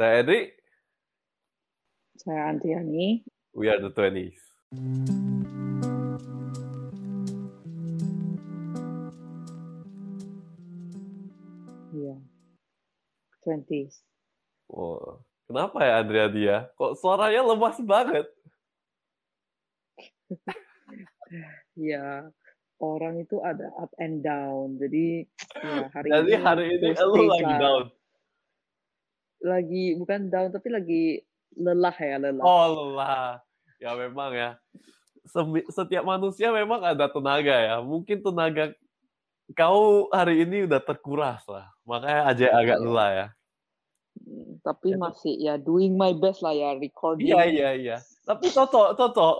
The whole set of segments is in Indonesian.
Saya Edri. Saya Andriani. We are the 20s. Iya. 20s. Oh, kenapa ya Andriani ya? Kok suaranya lemas banget? Iya. Orang itu ada up and down. Jadi ya hari Jadi ini hari ini lu lagi down. Lagi bukan down tapi lagi lelah ya, lelah. Oh lelah. Ya memang ya. Setiap manusia memang ada tenaga ya. Mungkin tenaga kau hari ini udah terkuras lah. Makanya aja agak Iya. lelah ya. Hmm, Tapi Itu- masih ya doing my best lah ya recording. Iya iya iya. Tapi cocok cocok.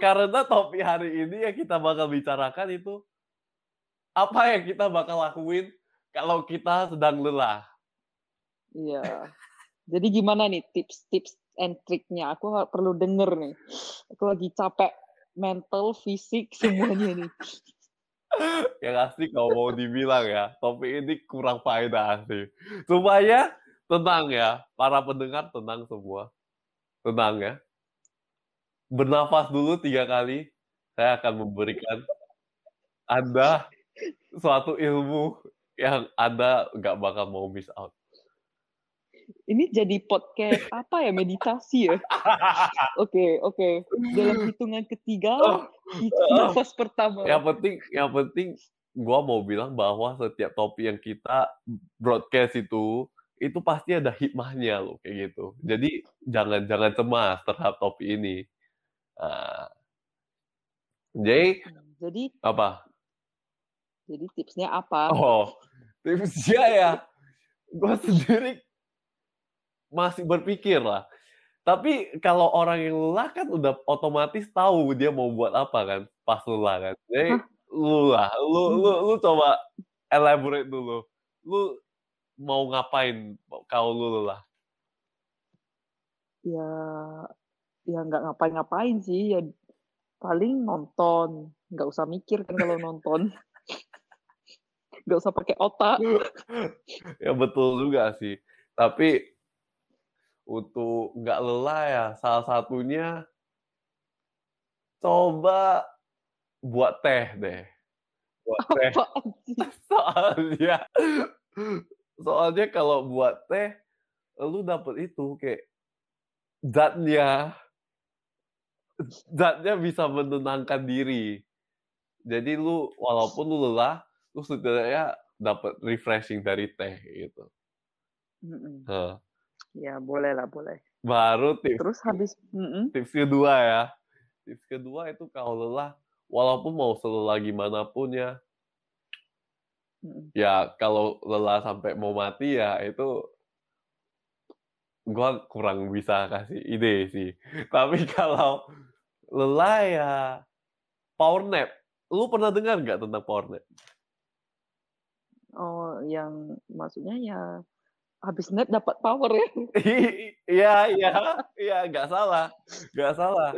Karena topik hari ini yang kita bakal bicarakan itu apa yang kita bakal lakuin kalau kita sedang lelah. Iya. Jadi gimana nih tips-tips and triknya? Aku ha- perlu denger nih. Aku lagi capek mental, fisik semuanya nih. Yang asli kalau mau dibilang ya, topik ini kurang faedah sih. Supaya tenang ya, para pendengar tenang semua. Tenang ya. Bernafas dulu tiga kali. Saya akan memberikan Anda suatu ilmu yang Anda nggak bakal mau miss out. Ini jadi podcast apa ya meditasi ya? Oke, oke. Dalam hitungan ketiga, Oh. itu nafas pertama. yang penting yang penting gua mau bilang bahwa setiap topik yang kita broadcast itu itu pasti ada hikmahnya loh kayak gitu jadi jangan jangan cemas terhadap topik ini Nah, jadi Jadi, apa jadi tipsnya apa? oh tipsnya ya gua sendiri masih berpikir lah tapi kalau orang yang lelah kan udah otomatis tahu dia mau buat apa kan pas lelah kan jadi Hah? lu lah lu lu lu coba elaborate dulu lu mau ngapain kalau lu lelah Ya, ya nggak ngapain-ngapain sih. Ya paling nonton. Nggak usah mikir kan kalau nonton. Nggak usah pakai otak. ya betul juga sih tapi untuk nggak lelah ya salah satunya coba buat teh deh buat teh Apaan sih? soalnya soalnya kalau buat teh lu dapet itu kayak zatnya zatnya bisa menenangkan diri jadi lu walaupun lu lelah lu setidaknya dapat refreshing dari teh gitu Mm-mm. Heh. Ya boleh lah, boleh. baru tips Terus habis, mm-mm. tips kedua ya. Tips kedua itu kalau lelah walaupun mau selelah gimana pun ya. Ya kalau lelah sampai mau mati ya itu gua kurang bisa kasih ide sih. Tapi kalau lelah ya power nap. Lu pernah dengar nggak tentang power nap? Oh, yang maksudnya ya habis nap dapat power ya. iya iya iya nggak salah nggak salah.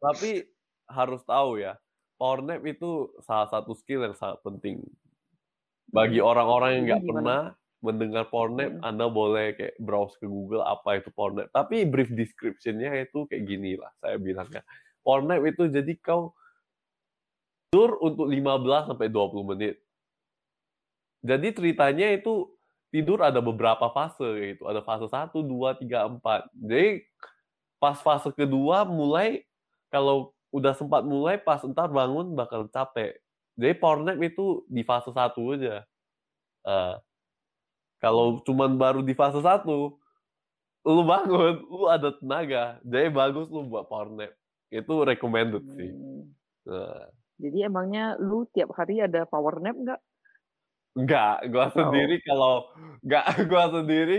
Tapi harus tahu ya power nap itu salah satu skill yang sangat penting. Bagi orang-orang yang nggak pernah mendengar power nap Hmm. anda boleh kayak browse ke Google apa itu power nap. Tapi brief description-nya itu kayak gini lah saya bilangnya power nap itu jadi kau tidur untuk 15 sampai 20 menit. Jadi ceritanya itu tidur ada beberapa fase gitu. Ada fase 1, 2, 3, 4. Jadi pas fase kedua mulai kalau udah sempat mulai pas entar bangun bakal capek. Jadi power nap itu di fase 1 aja. Nah, kalau cuman baru di fase 1 lu bangun, lu ada tenaga. Jadi bagus lu buat power nap. Itu recommended sih. Hmm. Nah, Jadi emangnya lu tiap hari ada power nap nggak? Enggak, gua Oh. sendiri kalau enggak gua sendiri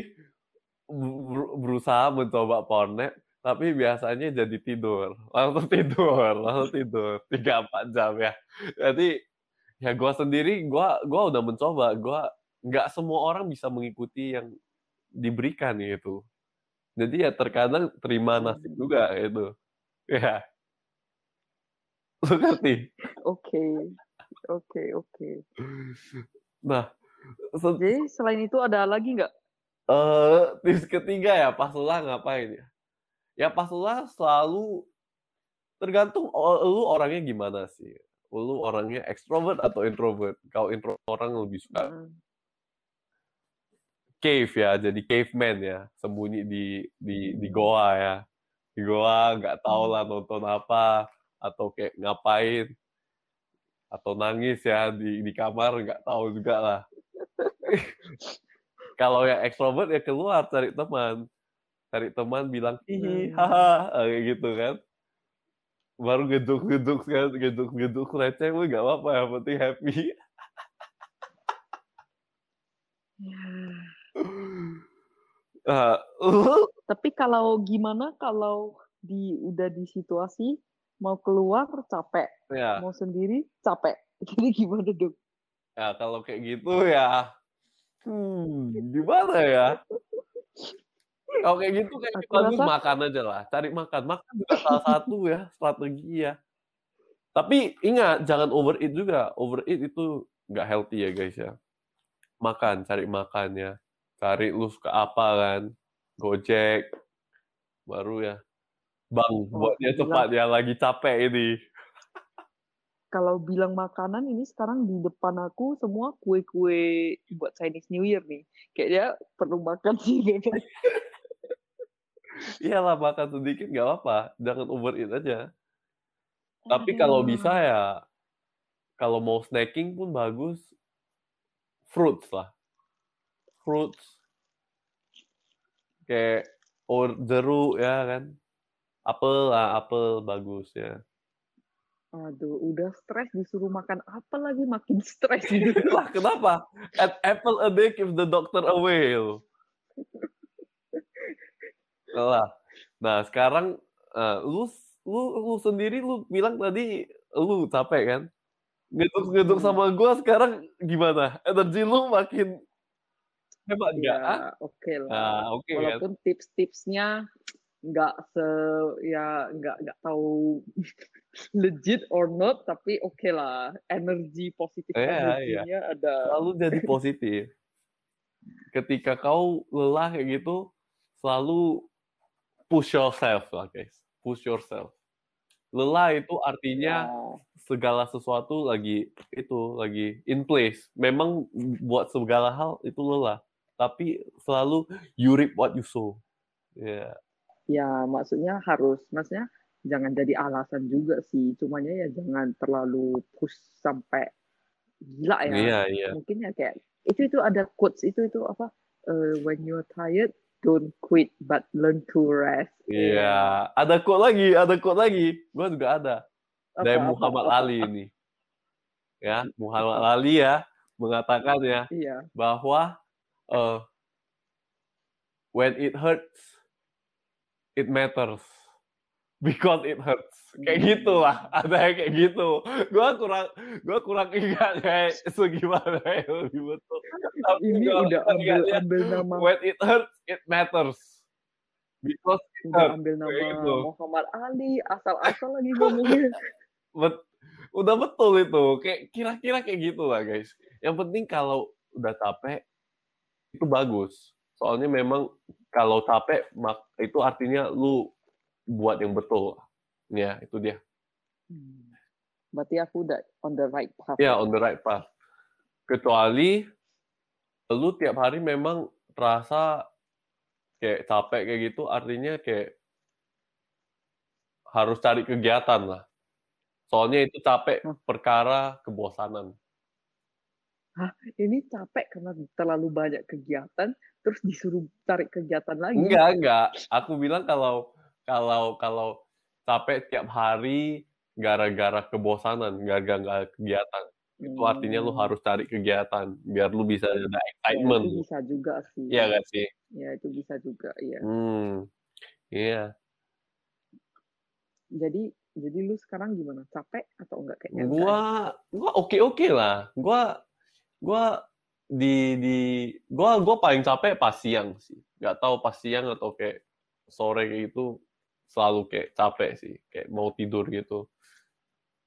ber- berusaha mencoba power nap, tapi biasanya jadi tidur. Langsung tidur, langsung tidur. 3 4 jam ya. Jadi ya gua sendiri gua gua udah mencoba, gua enggak semua orang bisa mengikuti yang diberikan gitu. Jadi ya terkadang terima nasib juga gitu. Ya. Lu ngerti? Oke, oke, oke. Nah, se- Jadi selain itu ada lagi nggak? Eh, tips ketiga ya, pas lelah ngapain ya? Ya pas lelah selalu tergantung lu orangnya gimana sih. Lu orangnya ekstrovert atau introvert. Kalau introvert orang lebih suka Hmm. cave ya, jadi caveman ya, sembunyi di di di goa ya. Di goa nggak tahu lah nonton apa atau kayak ngapain atau nangis ya di di kamar nggak tahu juga lah. Kalau yang ekstrovert ya keluar cari teman. Cari teman bilang hihi Hmm. haha kayak gitu kan. Baru geduk-geduk kan, geduk-geduk receh lu nggak apa-apa yang penting happy. Nah, lu Tapi kalau gimana kalau di udah di situasi mau keluar capek, ya mau sendiri capek. Jadi gimana dong? Ya kalau kayak gitu ya, hmm, gimana ya? Kalau kayak gitu kayak Aku bagus rasa- makan aja lah, cari makan. Makan juga salah satu ya strategi ya. Tapi ingat jangan overeat juga. Overeat itu nggak healthy ya guys ya. Makan, cari makan ya. Cari lu suka apa kan. Gojek. Baru ya. Bang, buatnya cepat ya. Lagi capek ini. Kalau bilang makanan ini sekarang di depan aku semua kue-kue buat Chinese New Year nih. Kayaknya perlu makan sih. Iyalah makan sedikit nggak apa-apa. Jangan overeat aja. Tapi kalau bisa ya, kalau mau snacking pun bagus, fruits lah. Fruits. Kayak or jeruk ya kan. Apel lah, apel bagus ya. Aduh, udah stres disuruh makan apa lagi makin stres lah kenapa? An apple a day keeps the doctor away. loh. Lah. Nah, sekarang eh, lu lu lu sendiri lu bilang tadi lu capek kan? Ngeduk-ngeduk Hmm. sama gua sekarang gimana? Energi lu makin hebat ya, nggak? oke lah. Nah, oke kan? Walaupun tips-tipsnya nggak se ya nggak nggak tahu legit or not, tapi oke lah. Energi positif Iya, iya. energinya ada. Selalu jadi positif. Ketika kau lelah kayak gitu, selalu push yourself lah guys. Push yourself. Lelah itu artinya Ya, segala sesuatu lagi itu lagi in place. Memang buat segala hal itu lelah, tapi selalu you reap what you sow. Ya, ya maksudnya harus, maksudnya jangan jadi alasan juga sih. Cumanya ya jangan terlalu push sampai gila ya. iya, iya. Mungkin ya kayak itu itu ada quotes itu itu apa? eh, when you're tired, don't quit but learn to rest. Iya, ada quote lagi, ada quote lagi. Gua juga ada Apa, dari apa, Muhammad apa? Ali ini. Ya, Muhammad Ali ya mengatakan ya Iya. bahwa eh, when it hurts, it matters because it hurts. Kayak gitu lah, ada yang kayak gitu. Gua kurang, gua kurang ingat kayak segimana yang lebih betul. Tapi Ini gua udah ambil ingatnya, ambil nama when it hurts, it matters because it udah hurts. ambil nama gitu. Muhammad Ali asal-asal lagi ngomongnya. Bet- udah betul itu kayak kira-kira kayak gitu lah guys yang penting kalau udah capek itu bagus soalnya memang kalau capek mak itu artinya lu buat yang betul ya itu dia. Hmm. Berarti aku udah on the right path. ya on the right path. Kecuali lu tiap hari memang terasa kayak capek kayak gitu artinya kayak harus cari kegiatan lah. Soalnya itu capek Hmm. perkara kebosanan. Ini capek karena terlalu banyak kegiatan, terus disuruh cari kegiatan lagi. Enggak, enggak. Aku bilang kalau kalau kalau capek tiap hari gara-gara kebosanan, gara-gara ada kegiatan. Itu artinya lu Hmm. harus cari kegiatan biar lu bisa ada Ya, excitement. itu bisa juga sih. Iya gak sih? Ya, itu bisa juga, iya. Hmm. Iya. Jadi jadi lu sekarang gimana? Capek atau enggak kayaknya? Gua ya? gua oke-oke lah. Gua gua di di gua gua paling capek pas siang sih. Gak tahu pas siang atau kayak sore kayak gitu selalu kayak capek sih, kayak mau tidur gitu.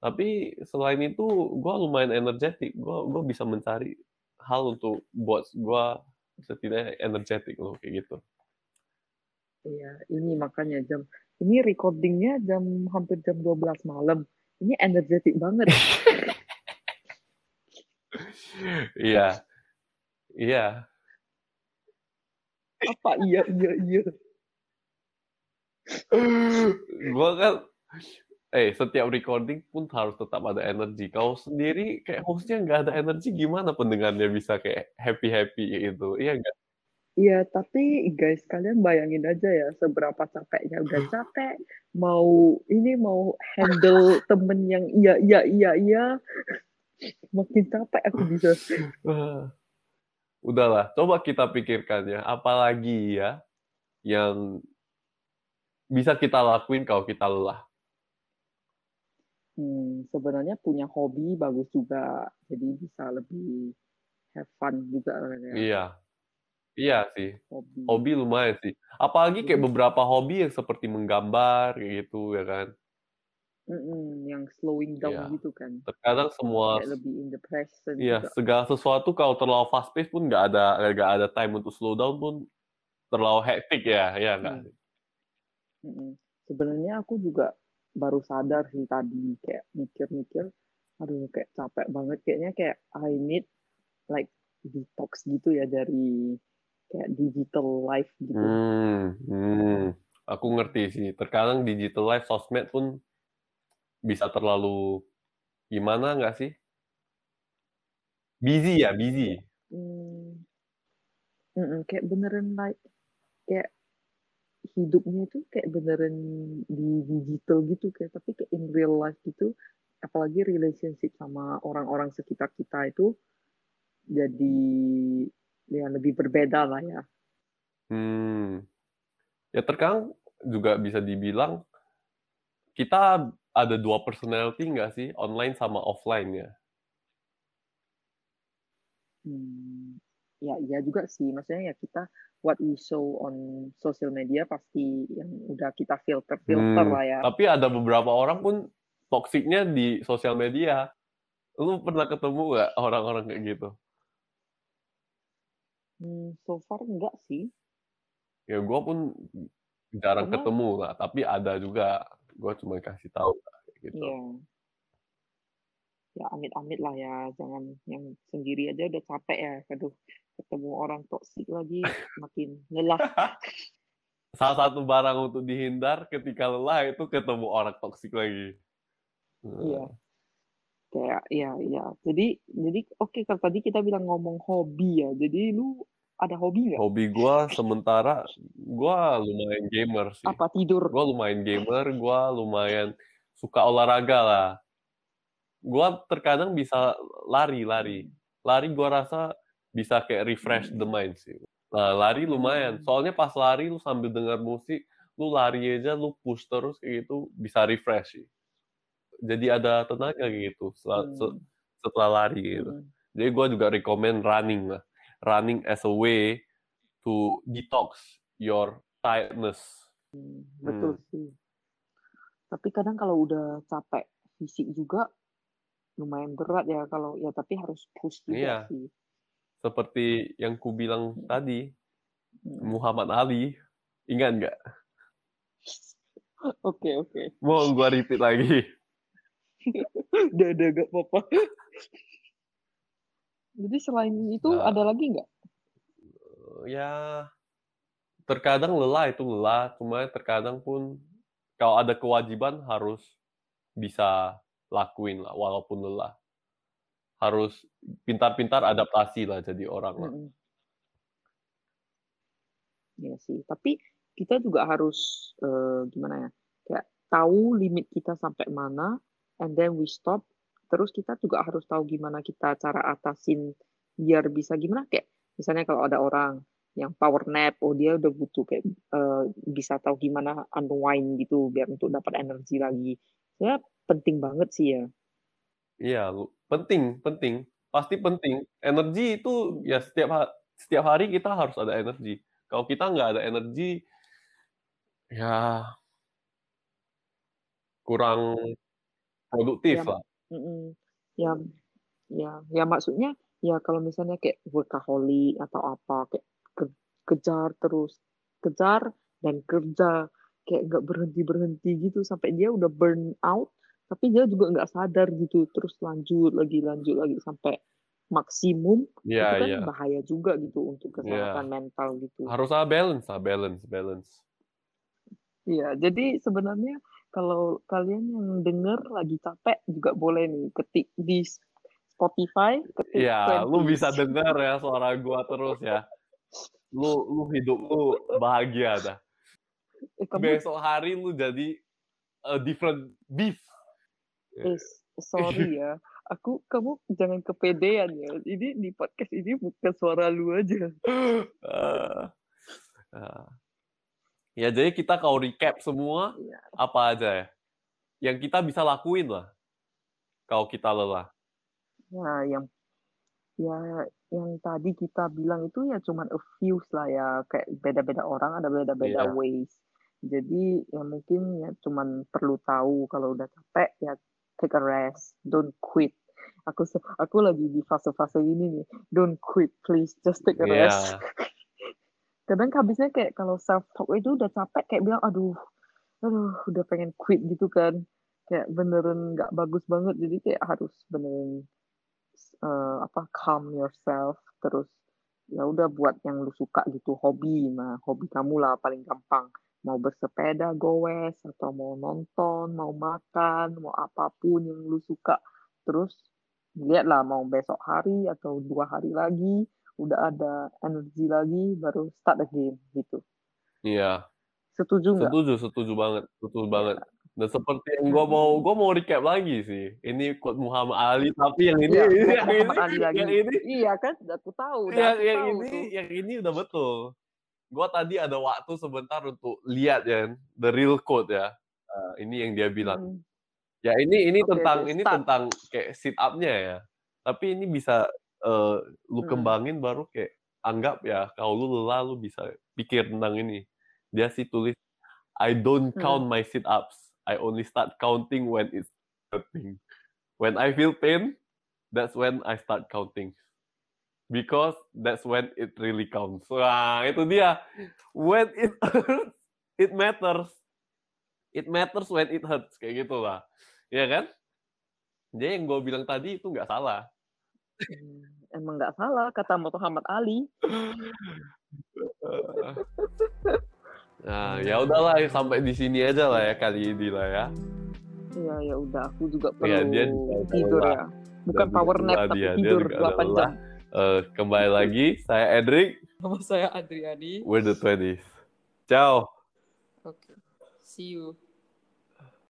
Tapi selain itu gua lumayan energetik. Gua gua bisa mencari hal untuk buat gua setidaknya energetik loh kayak gitu. Iya, ini makanya jam ini recordingnya jam hampir jam 12 malam. Ini energetik banget. Iya. Iya. Apa iya iya iya. Gua kan eh setiap recording pun harus tetap ada energi. Kau sendiri kayak hostnya nggak ada energi gimana pendengarnya bisa kayak happy happy gitu? Iya nggak? Iya, tapi guys, kalian bayangin aja ya seberapa capeknya. Udah capek, mau ini mau handle temen yang iya iya iya iya, makin capek aku bisa. Udahlah, coba kita pikirkan ya, apalagi ya yang bisa kita lakuin kalau kita lelah. Hmm, sebenarnya punya hobi bagus juga, jadi bisa lebih have fun juga ya. Iya, iya sih. Hobi. Hobi lumayan sih. Apalagi kayak Jadi- beberapa hobi yang seperti menggambar kayak gitu ya kan. Mm-mm, yang slowing down Iya. gitu kan, Terkadang semua kayak lebih in the present Iya, juga. segala sesuatu kalau terlalu fast pace pun nggak ada nggak ada time untuk slow down pun terlalu hektik ya, ya nggak? Hmm. Mm-mm. Sebenarnya aku juga baru sadar sih tadi kayak mikir-mikir, aduh kayak capek banget kayaknya kayak I need like detox gitu ya dari kayak digital life gitu. Hmm, hmm. Aku ngerti sih. Terkadang digital life sosmed pun bisa terlalu gimana nggak sih? Busy ya, busy. Hmm. Mm-mm, kayak beneran like kayak hidupnya itu kayak beneran di digital gitu kayak tapi kayak in real life gitu apalagi relationship sama orang-orang sekitar kita itu jadi ya lebih berbeda lah ya Hmm. Ya terkadang juga bisa dibilang kita ada dua personality nggak sih? Online sama offline ya. Hmm, ya iya juga sih maksudnya ya kita what we show on social media pasti yang udah kita filter filter Hmm, lah ya Tapi ada beberapa orang pun toksiknya di sosial media. Lu pernah ketemu nggak orang-orang kayak gitu? Hmm, so far enggak sih Ya gue pun jarang Karena- ketemu lah, tapi ada juga. Gue cuma kasih tahu lah, gitu. Iya. Ya amit-amit lah ya, jangan yang sendiri aja udah capek ya. Aduh, ketemu orang toksik lagi makin lelah. Salah satu barang untuk dihindar ketika lelah itu ketemu orang toksik lagi. Iya. Kayak ya ya. Jadi jadi oke kalau tadi kita bilang ngomong hobi ya. Jadi lu ada hobi nggak? Hobi gue sementara gue lumayan gamer sih. Apa tidur? Gue lumayan gamer, gue lumayan suka olahraga lah. Gue terkadang bisa lari-lari. Lari gue rasa bisa kayak refresh the mind sih. Nah, lari lumayan. Soalnya pas lari lu sambil dengar musik, lu lari aja, lu push terus kayak gitu, bisa refresh sih. Jadi ada tenaga gitu setelah, Hmm. se- setelah lari gitu. Hmm. Jadi gue juga recommend running lah. Running as a way to detox your tiredness. Hmm, Betul sih. Tapi kadang kalau udah capek fisik juga lumayan berat ya kalau ya tapi harus push juga Iya. sih. Seperti yang ku bilang tadi, Hmm. Muhammad Ali. Ingat nggak? Oke oke. Mau gua repeat lagi. Udah udah gak apa-apa. Jadi selain itu Nah. ada lagi nggak? Ya, terkadang lelah itu lelah, cuma terkadang pun kalau ada kewajiban harus bisa lakuin lah, walaupun lelah. Harus pintar-pintar adaptasi lah jadi orang lah. Iya sih. Tapi kita juga harus eh, gimana ya? Kayak tahu limit kita sampai mana, and then we stop. Terus kita juga harus tahu gimana kita cara atasin biar bisa gimana kayak misalnya kalau ada orang yang power nap, oh dia udah butuh kayak eh, bisa tahu gimana unwind gitu biar untuk dapat energi lagi. Ya penting banget sih ya. Iya, penting, penting. Pasti penting. Energi itu ya setiap ha- setiap hari kita harus ada energi. Kalau kita nggak ada energi, ya kurang produktif Ya, lah. Ya, ya, ya maksudnya ya kalau misalnya kayak workaholic atau apa kayak ke, kejar terus kejar dan kerja kayak nggak berhenti berhenti gitu sampai dia udah burn out tapi dia juga nggak sadar gitu terus lanjut lagi lanjut lagi sampai maksimum Iya, itu kan iya. bahaya juga gitu untuk Iya. kesehatan mental gitu. Harus ada balance lah, balance, balance. Iya, jadi sebenarnya kalau kalian yang denger lagi capek juga boleh nih ketik di Spotify, ketik Iya, lu 20s. bisa dengar ya suara gua terus ya. Lu lu hidup lu bahagia dah. Eh, kamu Besok hari lu jadi a different beast. eh, sorry ya, aku kamu jangan kepedean ya. Ini di podcast ini bukan suara lu aja. Ah. Ah. Ya jadi kita kalau recap semua Iya. apa aja ya? Yang kita bisa lakuin lah. Kalau kita lelah. Ya, yang ya yang tadi kita bilang itu ya cuman a few lah ya kayak beda-beda orang ada beda-beda Iya. ways. Jadi ya mungkin ya cuman perlu tahu kalau udah capek ya take a rest, don't quit. Aku aku lagi di fase-fase ini nih, don't quit please, just take a Iya. rest. Kadang habisnya kayak kalau self talk itu udah capek kayak bilang aduh, aduh udah pengen quit gitu kan. Kayak beneran nggak bagus banget jadi kayak harus beneran eh, apa calm yourself terus ya udah buat yang lu suka gitu hobi nah hobi kamu lah paling gampang mau bersepeda goes atau mau nonton mau makan mau apa pun yang lu suka terus lihatlah mau besok hari atau dua hari lagi udah ada energi lagi baru start again gitu Iya. setuju nggak Setuju, setuju banget, setuju Ya. banget. Dan seperti yang gue mau, gue mau recap lagi sih. Ini quote Muhammad Ali, tapi yang ini, Iya, yang Muhammad ini, Ali lagi. yang ini, iya kan aku tahu yang, aku yang tahu ini, tuh. yang ini udah betul. Gue tadi ada waktu sebentar untuk lihat ya, the real quote ya. Ah, ini yang dia bilang. Hmm. Ya ini ini Oke, tentang ini start. tentang kayak sit up-nya ya. Tapi ini bisa eh, lu Hmm. kembangin baru kayak anggap ya kalau lu lelah lu bisa pikir tentang ini. Dia sih tulis I don't Hmm. count my sit ups. I only start counting when it's hurting. When I feel pain, that's when I start counting. Because that's when it really counts. Wah, itu dia. When it hurts, it matters. It matters when it hurts. Kayak gitu lah. Iya kan? Jadi yang gue bilang tadi itu nggak salah. Hmm, Emang nggak salah kata Muhammad Ali. Nah, ya udahlah sampai di sini aja lah ya kali ini lah ya. Iya ya udah aku juga perlu Iya, dia juga tidur lelah. ya. Bukan Dan power nap tapi dia, dia tidur ada 8 lelah. jam. Eh, kembali lagi, saya Edric, Nama saya Adriani. we're the 20s. Ciao. Oke. See you.